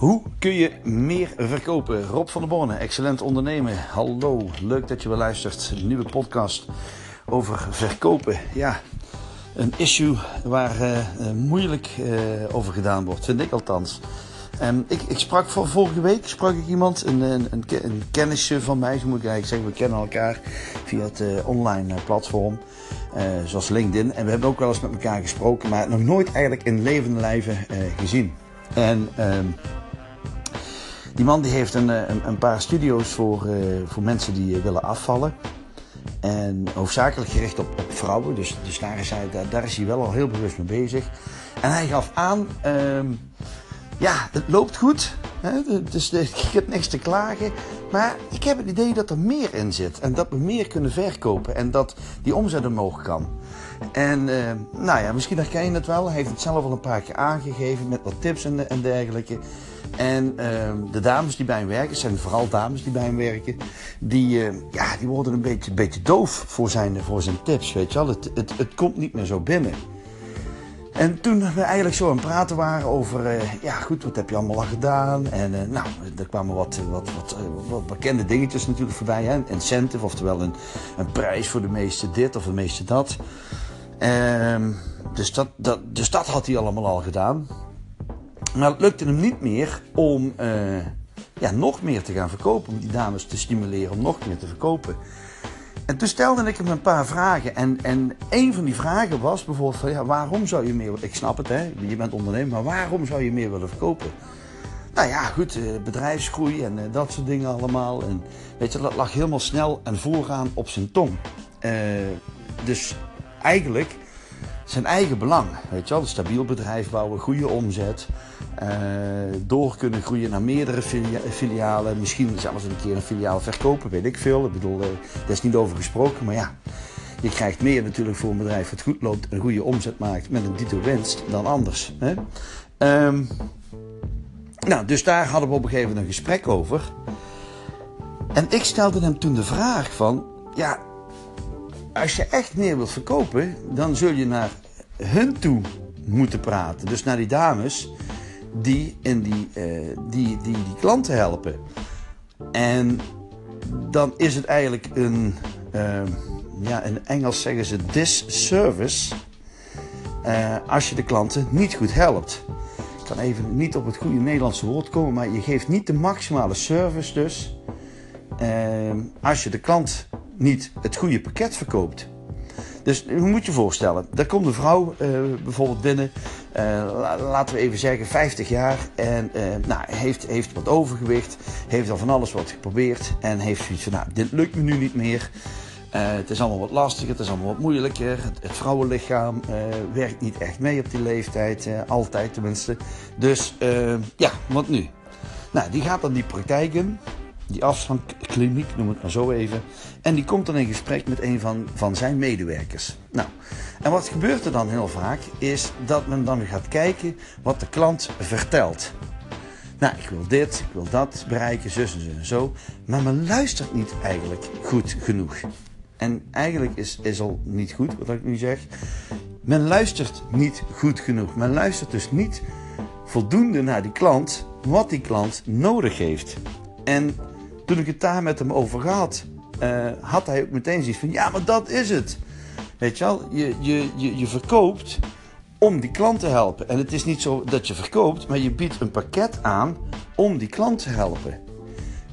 Hoe kun je meer verkopen? Rob van der Borne, excellent ondernemen. Hallo, leuk dat je weer luistert. Een nieuwe podcast over verkopen. Ja, een issue waar uh, moeilijk uh, over gedaan wordt, vind ik althans. Um, ik, ik, sprak vorige week sprak ik iemand, een, een, een, een kennisje van mij, zo moet ik eigenlijk zeggen. We kennen elkaar via het online platform, zoals LinkedIn. En we hebben ook wel eens met elkaar gesproken, maar nog nooit eigenlijk in levende lijven gezien. En um, die man die heeft een, een, een paar studio's voor, uh, voor mensen die willen afvallen. En hoofdzakelijk gericht op, vrouwen. Dus, dus daar, is hij, daar, is hij wel al heel bewust mee bezig. En hij gaf aan, um, ja, het loopt goed. Hè? Dus ik heb niks te klagen. Maar ik heb het idee dat er meer in zit. En dat we meer kunnen verkopen. En dat die omzet omhoog kan. En uh, nou ja, misschien herken je het wel. Hij heeft het zelf al een paar keer aangegeven met wat tips en, dergelijke. En uh, de dames die bij hem werken, zijn vooral dames die bij hem werken, die, uh, ja, die worden een beetje, beetje doof voor zijn, voor zijn tips. Weet je wel? Het, het, het komt niet meer zo binnen. En toen we eigenlijk zo aan het praten waren over, uh, ja goed, wat heb je allemaal al gedaan? En nou, er kwamen wat, wat, wat, wat, bekende dingetjes natuurlijk voorbij. Hè? Een incentive, oftewel een, een prijs voor de meeste dit of de meeste dat. Um, dus, dat, dat, dus dat had hij allemaal al gedaan. Maar het lukte hem niet meer om uh, ja, nog meer te gaan verkopen. Om die dames te stimuleren om nog meer te verkopen. En toen stelde ik hem een paar vragen. En, en een van die vragen was bijvoorbeeld van, ja, waarom zou je meer... Ik snap het, hè, je bent ondernemer, maar waarom zou je meer willen verkopen? Nou ja, goed, bedrijfsgroei en dat soort dingen allemaal. En weet je, dat lag helemaal snel en vooraan op zijn tong. Dus eigenlijk zijn eigen belang. Weet je wel, een stabiel bedrijf bouwen, goede omzet. Uh, door kunnen groeien naar meerdere filia filialen. Misschien zelfs een keer een filiaal verkopen, weet ik veel. Ik bedoel, daar is niet over gesproken, maar ja. Je krijgt meer natuurlijk voor een bedrijf dat goed loopt, een goede omzet maakt met een dito winst dan anders. Hè? Um, nou, dus daar hadden we op een gegeven moment een gesprek over. En ik stelde hem toen de vraag van, ja, als je echt meer wilt verkopen, dan zul je naar hun toe moeten praten. Dus naar die dames die, in die, uh, die, die, die klanten helpen. En dan is het eigenlijk een, uh, ja, in Engels zeggen ze disservice, uh, als je de klanten niet goed helpt. Ik kan even niet op het goede Nederlandse woord komen, maar je geeft niet de maximale service dus als je de klant niet het goede pakket verkoopt. Dus hoe moet je voorstellen? Daar komt een vrouw uh, bijvoorbeeld binnen, uh, laten we even zeggen 50 jaar, en uh, nou, heeft, heeft wat overgewicht, heeft al van alles wat geprobeerd en heeft zoiets van, nou, dit lukt me nu niet meer. het is allemaal wat lastiger, het is allemaal wat moeilijker. Het, vrouwenlichaam werkt niet echt mee op die leeftijd, altijd tenminste. Dus ja, wat nu? Nou, die gaat dan die praktijk in die afstandkliniek, noem het maar zo even. En die komt dan in gesprek met een van, van zijn medewerkers. Nou, en wat gebeurt er dan heel vaak, is dat men dan gaat kijken wat de klant vertelt. Nou, ik wil dit, ik wil dat bereiken, zus en zo en zo. Maar men luistert niet eigenlijk goed genoeg. En eigenlijk is, is al niet goed wat ik nu zeg. Men luistert niet goed genoeg. Men luistert dus niet voldoende naar die klant, wat die klant nodig heeft. En toen ik het daar met hem over had, uh, had hij ook meteen zoiets van: ja, maar dat is het. Weet je wel, je, je, je, je verkoopt om die klant te helpen. En het is niet zo dat je verkoopt, maar je biedt een pakket aan om die klant te helpen.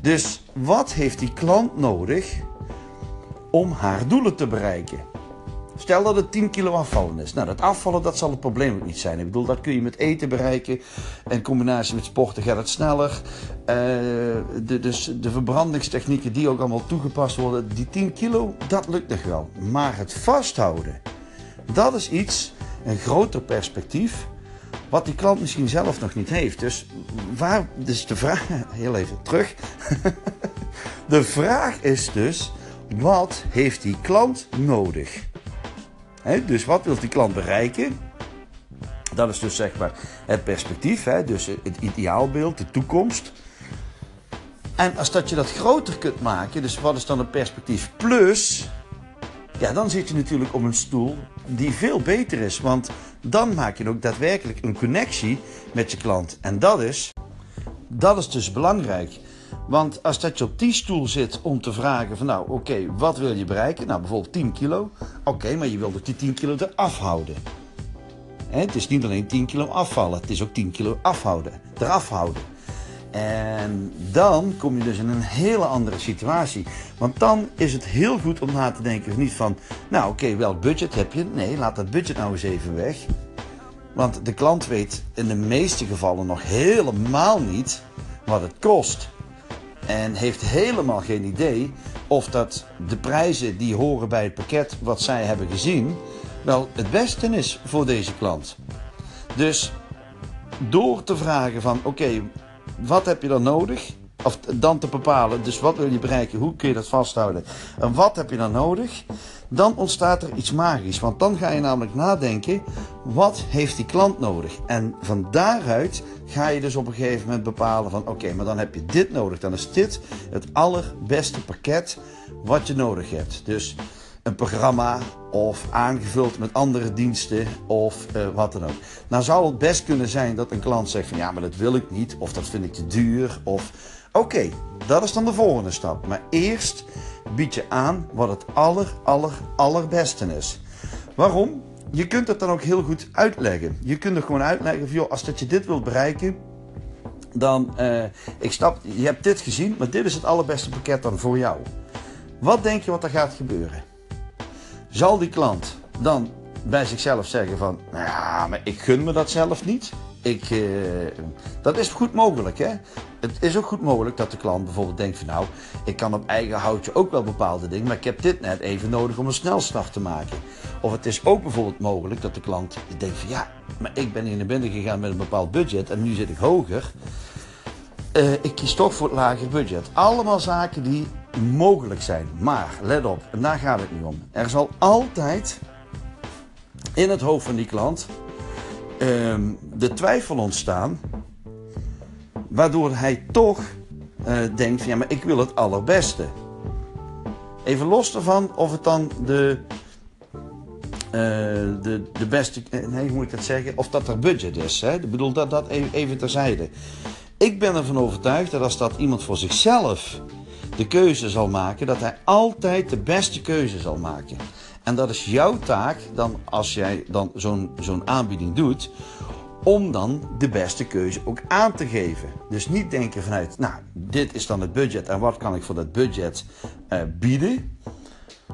Dus wat heeft die klant nodig om haar doelen te bereiken? Stel dat het 10 kilo afvallen is. Nou, dat afvallen dat zal het probleem ook niet zijn. Ik bedoel, dat kun je met eten bereiken. In combinatie met sporten gaat het sneller. Uh, de, dus de verbrandingstechnieken die ook allemaal toegepast worden. Die 10 kilo, dat lukt nog wel. Maar het vasthouden, dat is iets, een groter perspectief. Wat die klant misschien zelf nog niet heeft. Dus waar, dus de vraag, heel even terug. de vraag is dus, wat heeft die klant nodig? He, dus wat wil die klant bereiken? Dat is dus zeg maar het perspectief, hè? dus het ideaalbeeld, de toekomst. En als dat je dat groter kunt maken, dus wat is dan het perspectief plus? Ja, dan zit je natuurlijk op een stoel die veel beter is. Want dan maak je ook daadwerkelijk een connectie met je klant. En dat is dat is dus belangrijk. Want als dat je op die stoel zit om te vragen van nou oké, wat wil je bereiken? Nou bijvoorbeeld 10 kilo. Oké, maar je wilt ook die 10 kilo eraf houden. Het is niet alleen 10 kilo afvallen, het is ook 10 kilo afhouden, eraf houden. En dan kom je dus in een hele andere situatie. Want dan is het heel goed om na te denken, niet van, nou oké, welk budget heb je? Nee, laat dat budget nou eens even weg. Want de klant weet in de meeste gevallen nog helemaal niet wat het kost. En heeft helemaal geen idee of dat de prijzen die horen bij het pakket wat zij hebben gezien, wel het beste is voor deze klant. Dus door te vragen van oké, wat heb je dan nodig? Of dan te bepalen, dus wat wil je bereiken, hoe kun je dat vasthouden en wat heb je dan nodig? Dan ontstaat er iets magisch, want dan ga je namelijk nadenken, wat heeft die klant nodig? En van daaruit ga je dus op een gegeven moment bepalen van oké, maar dan heb je dit nodig. Dan is dit het allerbeste pakket wat je nodig hebt. Dus een programma of aangevuld met andere diensten of uh, wat dan ook. Nou zou het best kunnen zijn dat een klant zegt van ja, maar dat wil ik niet of dat vind ik te duur of oké, dat is dan de volgende stap. Maar eerst bied je aan wat het aller aller allerbeste is. Waarom? Je kunt het dan ook heel goed uitleggen. Je kunt er gewoon uitleggen van joh, als dat je dit wilt bereiken, dan uh, ik stap, je hebt dit gezien, maar dit is het allerbeste pakket dan voor jou. Wat denk je wat er gaat gebeuren? Zal die klant dan bij zichzelf zeggen van, nou ja, maar ik gun me dat zelf niet? Ik, uh, dat is goed mogelijk. Hè? Het is ook goed mogelijk dat de klant bijvoorbeeld denkt van nou, ik kan op eigen houtje ook wel bepaalde dingen, maar ik heb dit net even nodig om een snelstart te maken. Of het is ook bijvoorbeeld mogelijk dat de klant denkt van ja, maar ik ben hier naar binnen gegaan met een bepaald budget en nu zit ik hoger. Uh, ik kies toch voor het lager budget. Allemaal zaken die mogelijk zijn. Maar let op, en daar gaat het niet om. Er zal altijd in het hoofd van die klant uh, de twijfel ontstaan, waardoor hij toch uh, denkt van ja, maar ik wil het allerbeste. Even los ervan of het dan de, uh, de, de beste, eh, nee hoe moet ik dat zeggen, of dat er budget is. Hè? Ik bedoel dat, dat even, even terzijde. Ik ben ervan overtuigd dat als dat iemand voor zichzelf de keuze zal maken, dat hij altijd de beste keuze zal maken. En dat is jouw taak dan als jij dan zo'n zo'n aanbieding doet, om dan de beste keuze ook aan te geven. Dus niet denken vanuit, nou, dit is dan het budget en wat kan ik voor dat budget uh, bieden.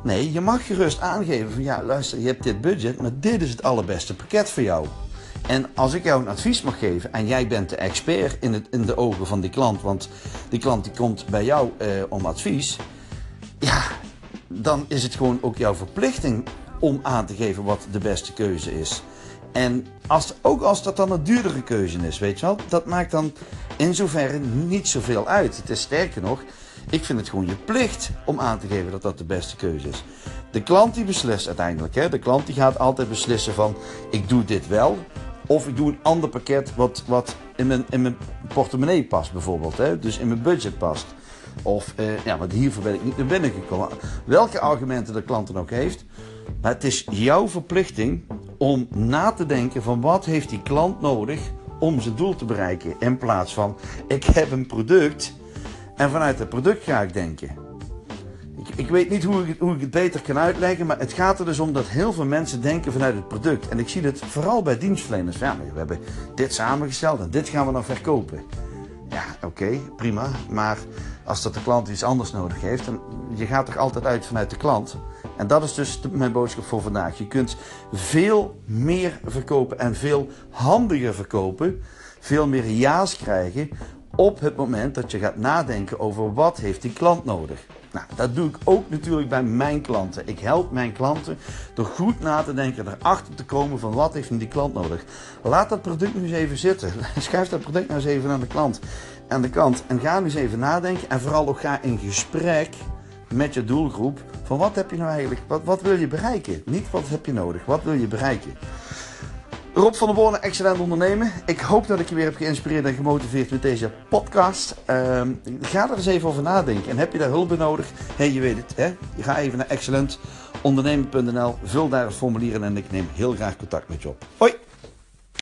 Nee, je mag gerust aangeven van ja, luister, je hebt dit budget, maar dit is het allerbeste pakket voor jou. En als ik jou een advies mag geven en jij bent de expert in, het, in de ogen van die klant, want die klant die komt bij jou uh, om advies, ja, dan is het gewoon ook jouw verplichting om aan te geven wat de beste keuze is. En als, ook als dat dan een duurdere keuze is, weet je wel, dat maakt dan in zoverre niet zoveel uit. Het is sterker nog, ik vind het gewoon je plicht om aan te geven dat dat de beste keuze is. De klant die beslist uiteindelijk, hè, de klant die gaat altijd beslissen van ik doe dit wel of ik doe een ander pakket wat, wat in, mijn, in mijn portemonnee past bijvoorbeeld, hè, dus in mijn budget past. Of, eh, ja, want hiervoor ben ik niet naar binnen gekomen. Welke argumenten de klant dan ook heeft. Maar het is jouw verplichting om na te denken van wat heeft die klant nodig om zijn doel te bereiken. In plaats van, ik heb een product en vanuit het product ga ik denken. Ik, weet niet hoe ik, hoe ik het beter kan uitleggen, maar het gaat er dus om dat heel veel mensen denken vanuit het product. En ik zie het vooral bij dienstverleners. Ja, we hebben dit samengesteld en dit gaan we dan verkopen. Ja, oké, prima. Maar als dat de klant iets anders nodig heeft, dan je gaat er altijd uit vanuit de klant. En dat is dus mijn boodschap voor vandaag. Je kunt veel meer verkopen en veel handiger verkopen, veel meer ja's krijgen op het moment dat je gaat nadenken over wat heeft die klant nodig. Nou, dat doe ik ook natuurlijk bij mijn klanten. Ik help mijn klanten door goed na te denken, erachter te komen van wat heeft die klant nodig. Laat dat product nu eens even zitten. Schuif dat product nou eens even aan de klant, aan de kant en ga nu eens even nadenken. En vooral ook ga in gesprek met je doelgroep van wat heb je nou eigenlijk, wat, wat wil je bereiken? Niet wat heb je nodig, wat wil je bereiken? Rob van der Borne, excellent ondernemen. Ik hoop dat ik je weer heb geïnspireerd en gemotiveerd met deze podcast. Uh, ga er eens even over nadenken. En heb je daar hulp bij nodig? Hey, je weet het, hè? Je ga even naar excellentondernemen.nl, vul daar het formulier in en ik neem heel graag contact met je op. Hoi!